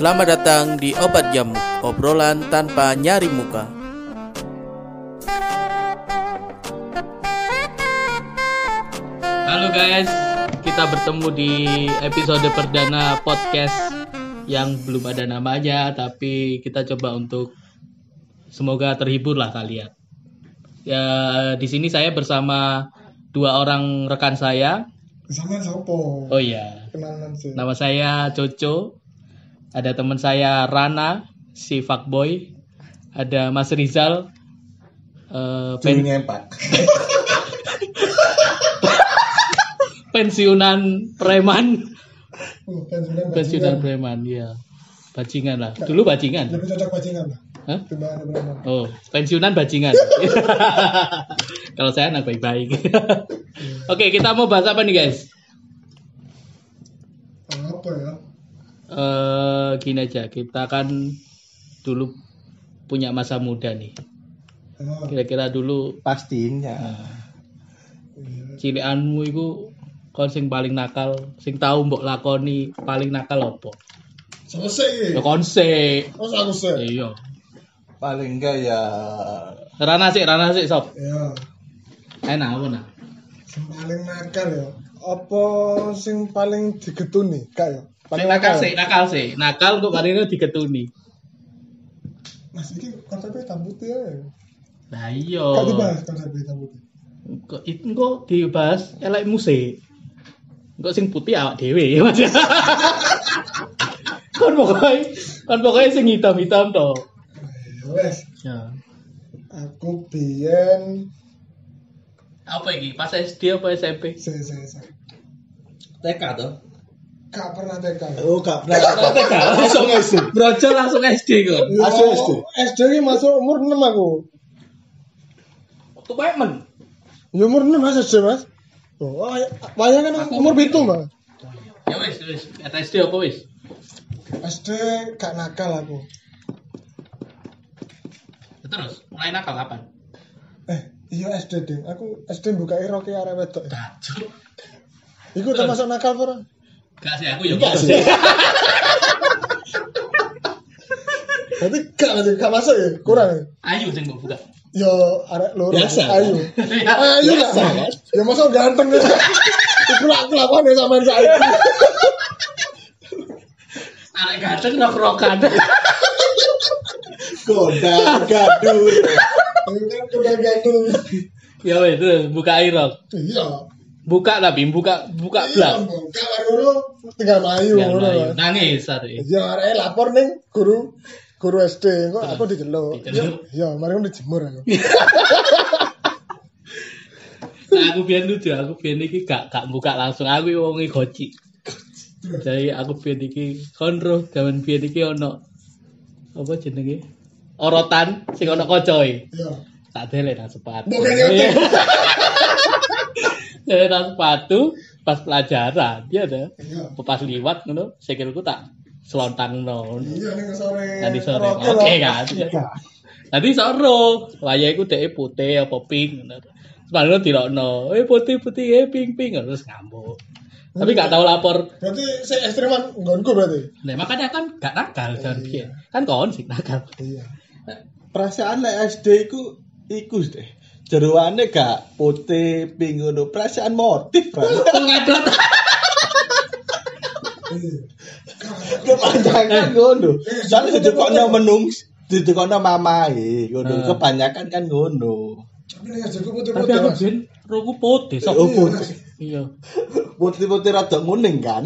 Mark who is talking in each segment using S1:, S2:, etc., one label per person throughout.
S1: Selamat datang di Obat Jamu, obrolan tanpa nyari muka. Halo guys, kita bertemu di episode perdana podcast yang belum ada namanya, tapi kita coba untuk semoga terhibur lah kalian. Ya, di sini saya bersama dua orang rekan saya.
S2: Sama sopo?
S1: Oh iya,
S2: Kenalan sih.
S1: Nama saya Coco. Ada teman saya Rana, si fuckboy. Ada Mas Rizal. eh, pen-
S2: ngepak.
S1: pensiunan preman.
S2: Oh, pensiunan
S1: preman, iya. Bajingan lah. Dulu bajingan.
S2: Lebih cocok bajingan lah.
S1: Hah? Oh, pensiunan bajingan. Kalau saya anak baik-baik. Oke, kita mau bahas apa nih guys?
S2: Apa ya?
S1: Eh gini aja, kita kan dulu punya masa muda nih.
S2: Oh,
S1: Kira-kira dulu
S3: pastinya
S2: iya.
S1: cilianmu itu kon sing paling nakal, sing tahu mbok lakoni paling nakal opo?
S2: Selesai.
S1: Ya kon sik.
S2: Oh, aku sih.
S1: Iya.
S3: paling enggak ya
S1: Rana sik, Rana sik sob.
S2: Ya.
S1: Enak apa nah?
S2: Sing paling nakal ya. Apa sing paling digetuni? Kak ya.
S1: Sing nakal sik, nakal sik. Nakal kok kali ini digetuni.
S2: Mas iki konsepnya hitam putih ya.
S1: Nah iya.
S2: Kak dibahas konsepnya hitam putih.
S1: Kok itu kok dibahas elek musik. Kok sing putih awak dhewe ya Mas. kan pokoknya kan pokoknya sing hitam-hitam to.
S2: Wes.
S1: Ya.
S2: Aku biyen
S1: Apa iki? Pas SD apa SMP?
S2: saya saya saya.
S3: TK tuh
S2: Kak pernah TK.
S3: oh gak pernah
S1: TK langsung
S3: SD
S1: Brojo langsung SD kon.
S2: Ya,
S3: Masuk SD?
S2: SD ini masuk umur 6 aku.
S1: Waktu pemen.
S2: Ya umur 6 mas SD mas. Oh, wayang kan umur itu mas.
S1: Ya wis, wis. Kata SD apa wis?
S2: SD gak nakal aku.
S1: Terus mulai nakal kapan?
S2: Eh, iya SD ding. Aku SD buka roke arek wedok. Iku termasuk nakal apa?
S1: Gak sih aku ya gitu
S2: sih.
S1: sih.
S2: Berarti gak berarti gak masuk ya? Kurang ya?
S1: Ayu sing mbok buka.
S2: Yo arek loro.
S3: Biasa,
S2: Ayo. Ayo lah.
S3: Biasa, kan?
S2: Ya masa ganteng ya. Iku lah kelakuan ya sampean saiki.
S1: Arek ganteng rok-rokan.
S3: goda gaduh
S2: kan udah ganteng.
S1: ya terus buka irok.
S2: Iya.
S1: Buka tapi buka buka
S2: Iya,
S1: blak.
S2: Kak loro tinggal mayu
S1: Ya,
S2: ngono. Mas.
S1: Nangis hari.
S2: Ya arek lapor ning guru guru SD kok aku diceluk.
S1: Diceluk.
S2: Ya, mari dijemur aku.
S1: Nah, aku biyen lucu, aku biyen iki gak gak buka langsung aku wong goci. Jadi aku biyen iki konro gawen biyen iki ono apa jenenge? Orotan sing ono kocoe.
S2: Ya.
S1: Tak delek nang sepatu.
S2: Bukan
S1: nang sepatu pas pelajaran, dia ada.
S2: Iya.
S1: Pas liwat ngono, sikilku tak selontang ngono.
S2: Iya ning sore.
S1: Nanti sore. Oke
S2: lho.
S1: kan. Nanti sore, wayahe ku dhek putih apa pink ngono. Sebenarnya dirokno, eh putih putih eh pink pink terus ngambuk. Tapi gak tahu lapor.
S2: Berarti saya ekstreman nggonku berarti.
S1: Nah, makanya kan gak nakal kan biyen. Kan kon sih nakal.
S2: Iya.
S3: perasaan lek SD iku iku deh jeroane gak putih pink ngono perasaan motif Bang.
S1: Ngadot.
S2: Iya.
S3: kebanyakan ngono soalnya didekokno menung didekokno mamae ngono
S1: Ah.
S3: kebanyakan kan ngono
S2: Tapi
S1: aku biyen roku putih sok.
S3: Oh, putih.
S1: Iya.
S3: putih-putih rada kuning kan.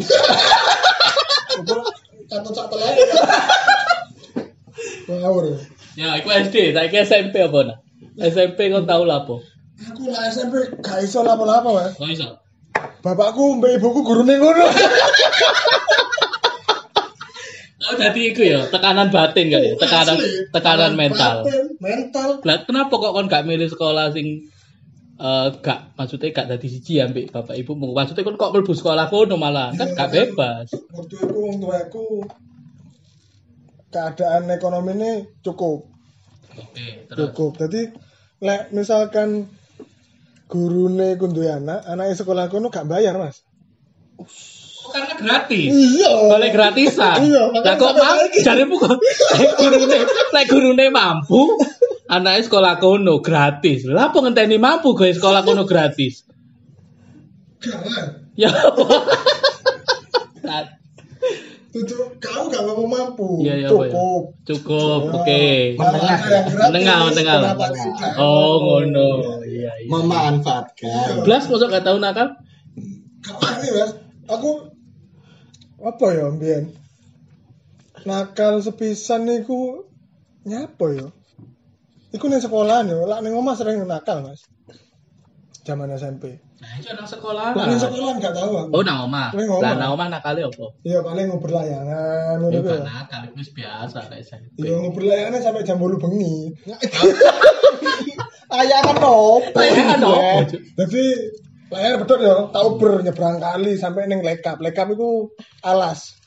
S2: Ngawur.
S1: Ya, iku SD, saiki SMP apa nah? SMP kon tau lapo?
S2: Aku lah SMP gak iso lapo-lapo, Mas.
S1: Kok iso?
S2: Bapakku mbak ibuku gurune ngono.
S1: Oh, jadi iku ya, tekanan batin gak ya? Tekanan
S2: Asli.
S1: tekanan mental.
S2: Batin, mental.
S1: Lah kenapa kok kon gak milih sekolah sing eh gak maksudnya gak dadi siji ambek bapak ibu maksudnya kon kok mlebu sekolah kono malah kan gak bebas
S2: Waktu itu wong tuaku keadaan ekonomi ini cukup,
S1: oke
S2: cukup. Jadi lek misalkan gurune ku duwe anak, anake sekolah kono gak bayar, Mas.
S1: karena gratis.
S2: Iya.
S1: Boleh gratisan.
S2: Iya,
S1: Lah kok mau jarimu kok lek gurune lek gurune mampu anaknya sekolah kono gratis. Lah apa ngenteni mampu gawe sekolah kono gratis?
S2: Jangan.
S1: Ya.
S2: Tujuh, kau gak mau mampu.
S1: Iya, iya, apa ya?
S2: Cukup.
S1: Cukup,
S2: Ya.
S1: oke.
S3: Menengah.
S2: Ada yang gratis,
S1: Menengah, menengah.
S2: tidak?
S1: Oh, ngono. Iya, iya.
S3: Memanfaatkan.
S1: Blas mosok gak tau nakal?
S2: Gak wani, Mas. Aku apa ya, Mbien? Nakal sepisan niku nyapa ya? Iku ning sekolahan ya, lak ning omah sering nakal, Mas. Zaman SMP.
S1: Nah, itu nang sekolah.
S2: Lak ning sekolahan gak tahu aku.
S1: Oh, nang omah.
S2: Nang.
S1: Lah nang omah nakale opo?
S2: Iya paling ngobrol layangan
S1: Ya
S2: ngono
S1: gak
S2: ya.
S1: nakal, wis biasa kayak SMP.
S2: Iya ngobrol layangan sampai jam 8 bengi.
S3: Layangan opo?
S1: Layangan opo?
S2: Jadi layar betul ya, tau ber nyebrang kali sampai ning lekap. Lekap itu alas.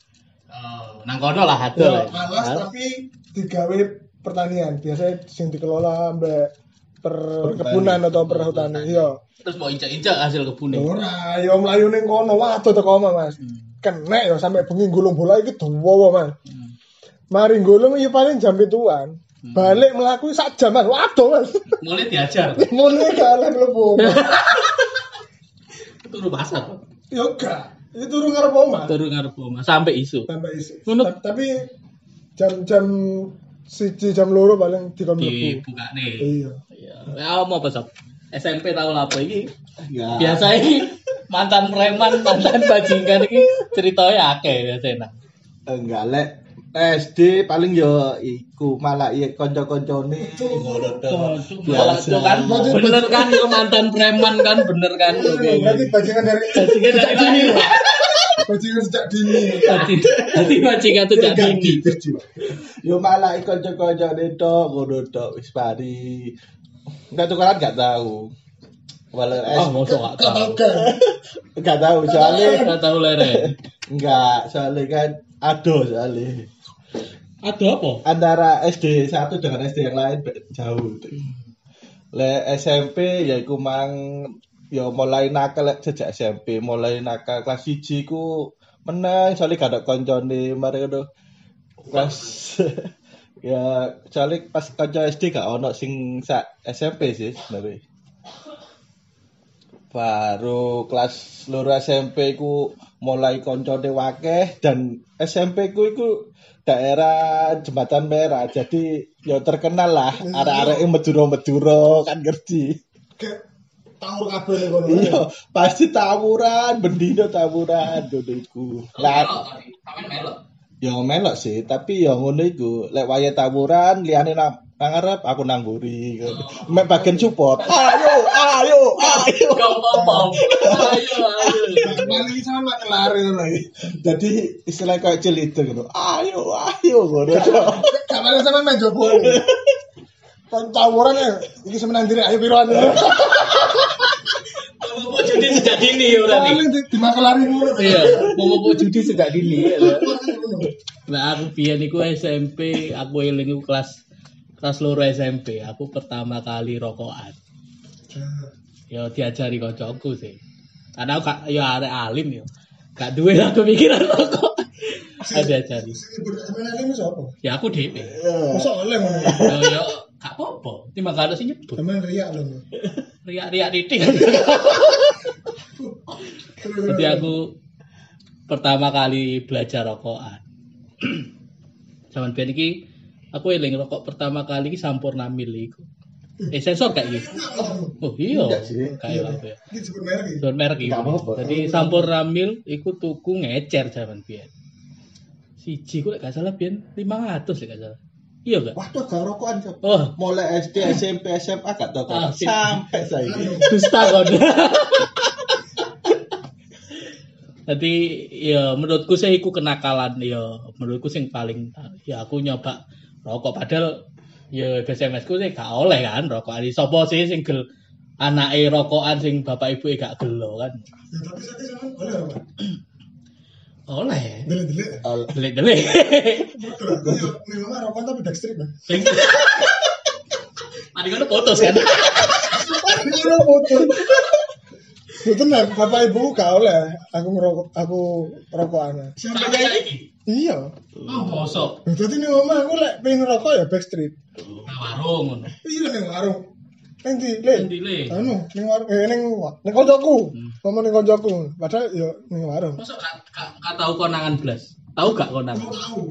S1: Oh, nang kono lah ada
S2: Ya, alas tapi digawe pertanian. Biasanya sing dikelola mbak perkebunan atau perhutani. Iya.
S1: Terus mau injak-injak hasil kebun
S2: Ora, ya mlayu ning kono waduh teko omah, Mas. Kenek ya sampai bengi gulung bola iki dawa, Mas. Mari gulung ya paling jam pituan. Balik melaku sak jam, Mas. Waduh, Mas.
S1: Mulai diajar.
S2: Mulai kalah mlebu.
S1: Turu pasar.
S2: Ya enggak. Itu turun ngarep omah.
S1: Turu ngarep omah sampai isu.
S2: Sampai.
S1: Ngono.
S2: Ta- Tapi jam-jam siji jam loro paling dikon mlebu.
S1: Dibuka nih.
S2: Iya.
S1: Iya. Ya mau apa sob? SMP tahu lah apa ini?
S3: Enggak.
S1: Biasa ini mantan preman, mantan bajingan ini ceritanya akeh biasanya.
S3: Enggak lek SD paling yo iku malah iya kanca-kancane
S1: itu kan bener kan itu mantan preman kan bener kan. Oke.
S2: Berarti bajingan dari
S1: Bajingan dari.
S2: Bajingan sejak dini.
S1: Jadi jadi bajingan itu jadi ini.
S3: Yo malah iku kanca-kancane tok ngono tok wis pari. Enggak tukaran enggak tahu. Walau
S1: Oh,
S3: S
S1: mosok gak tahu.
S3: Enggak tahu soalnya
S1: Gak tahu lere.
S3: enggak soalnya kan ado soalnya
S1: Ada apa?
S3: antara SD satu dengan SD yang lain beda- jauh. Le SMP ya iku mang ya mulai nakal lek sejak SMP, mulai nakal kelas 1 ku menang soalnya gak ada koncone mari ngono. Kelas ya soalnya pas kanca SD gak ono sing sak SMP sih sebenarnya. Baru kelas loro SMP ku mulai koncone wakeh dan SMP ku iku daerah jembatan merah jadi ya terkenal lah arek-arek yang meduro-meduro kan ngerti
S2: Tahu kabeh ning kono.
S3: iya pasti tawuran bendino tawuran ngono iku lah ya melok sih tapi ya ngono iku lek waya tawuran liyane nang ngarep aku nang mburi mek bagian support ayo ayo ayo
S1: Gak apa-apa. Ayo, ayo.
S2: Paling sama kelari lagi.
S3: jadi istilah kayak celita gitu ayo ayo ngono
S2: paling sama main jopo. Tawuran ya, iki semenang diri ayo piroan.
S1: Mau judi sejak dini ya berarti.
S2: Paling di, di makelari mulu.
S1: Iya, mau mau judi sejak dini. ya. Nah, aku biyen iku SMP, aku eling iku kelas kelas loro SMP. Aku pertama kali rokokan. Ya diajari kocokku sih. Karena aku gak ya arek alim ya. Gak duwe lah kepikiran rokok. Ada
S2: siapa?
S1: Ya aku dhewe.
S2: Masa oleh ngono.
S1: Ya ya gak apa-apa. Sing nyebut.
S2: Sampeyan riak lho.
S1: Riak-riak titik. Jadi aku pertama kali belajar rokokan. Zaman biyen iki aku eling rokok pertama kali iki Sampurna Mil iku. Eh sensor kayak gitu. Oh iya.
S3: Sih.
S1: Kayak apa ya?
S2: Iki sebut merek iki.
S1: Don merek iki.
S3: Nggak apa-apa.
S1: Jadi Sampurna Mil iku tuku ngecer zaman biyen. Siji lek gak salah biyen 500 lek gak salah. Iya gak?
S3: Waduh, gak rokokan Sob.
S1: Oh,
S3: mulai SD SMP SMA gak tau
S1: Ah,
S3: sampai saya
S1: dusta kon. Jadi ya menurutku sih iku kenakalan ya menurutku sing paling ya aku nyoba rokok padahal ya SMS ku sih gak oleh kan rokok ali sapa sih sing gel anake rokokan sing bapak ibu gak gelo kan
S2: Ya tapi saya sampeyan oleh apa?
S1: oleh
S2: Delik-delik.
S1: delik-delik
S2: ning omah rokok tapi backstreet.
S1: Sing- Mari ngono putus kan
S2: Ini foto. Lu tenan, bapak ibu gak oleh aku ngerokok aku rokokan.
S1: Sampai saiki.
S2: Iya.
S1: Oh, mosok.
S2: Dadi ning omah aku lek pengen ngerokok ya backstreet.
S1: Nah, warung ngono.
S2: Iya ning warung. Ning ndi, Le?
S1: Endi le?
S2: Anu, ning warung eh ning ning koncoku.
S1: Hmm.
S2: Ngomong ning koncoku. Padahal ya ning warung.
S1: Mosok gak gak tahu konangan blas. Tahu gak konangan?
S2: Aku tahu.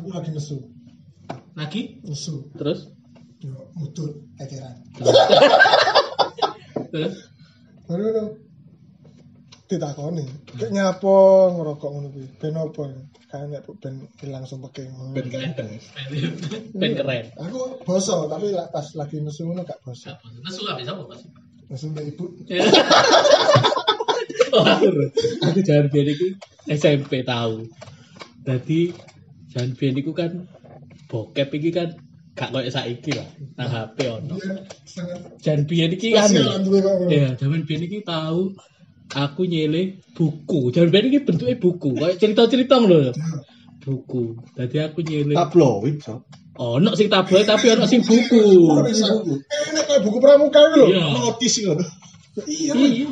S2: Aku lagi nesu.
S1: Lagi?
S2: Nesu.
S1: Terus?
S2: Yo mutut eceran.
S1: Terus?
S2: Baru. Ditakoni. Kayak nyapa ngerokok ngono kuwi? Ben apa? Kayak nek ben ilang sumpeke ngono.
S3: Ben kenteng.
S1: Ben keren.
S2: Aku boso tapi lah pas lagi nesu ngono gak boso.
S1: Nesu gak bisa apa?
S2: Nesu mbak ibu.
S1: aku jangan biar itu SMP tahu. Jadi jangan biar itu kan bokep iki kan gak koyo saiki lah nang HP ono. Jangan biar iki kan. Ya, zaman biar iki tahu aku nyele buku. Jangan biar iki bentuknya buku. Kayak cerita-cerita lho. Buku. Jadi aku nyele.
S3: Tabloid, Sob.
S1: Ono sing tabloid tapi ono sing buku.
S2: Eh, ini kayak buku pramuka loh.
S1: Iya.
S3: Notis ngono.
S2: Iya.
S1: Iya.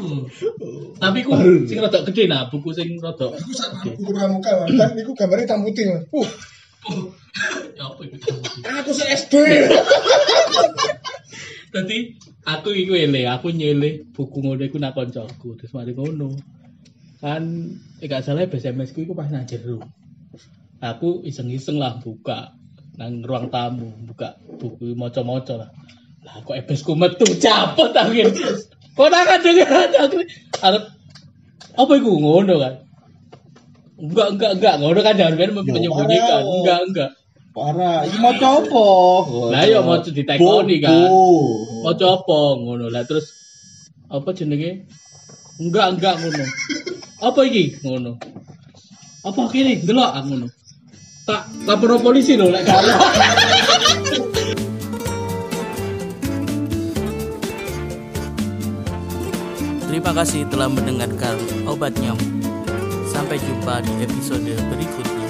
S1: Tapi ku sing rada gede nah, buku sing rada.
S2: Aku buku pramuka kan iku gambarnya Mas. Uh,
S1: Ya apa itu?
S2: aku se SD.
S1: Dadi aku iku ele, aku nyele buku ngono iku nak koncoku. Terus mari ngono. Kan eh gak salah SMS ku iku pas nang jero. Aku iseng-iseng lah buka nang ruang tamu, buka buku maca-maca lah. Lah kok ebes ku metu capot akhir. Kok nang aku arep apa iku ngono kan? Enggak, enggak, enggak, ngono kan jangan ben menyembunyikan.
S3: parah.
S1: Enggak, enggak.
S3: Parah, iki maca apa?
S1: Lah iya maca ditekoni kan. Mau apa ngono lah terus apa jenenge enggak enggak ngono apa iki ngono apa kene delok ah ngono tak lapor polisi lho lek ono.
S4: Terima kasih telah mendengarkan obat nyamuk. Sampai jumpa di episode berikutnya.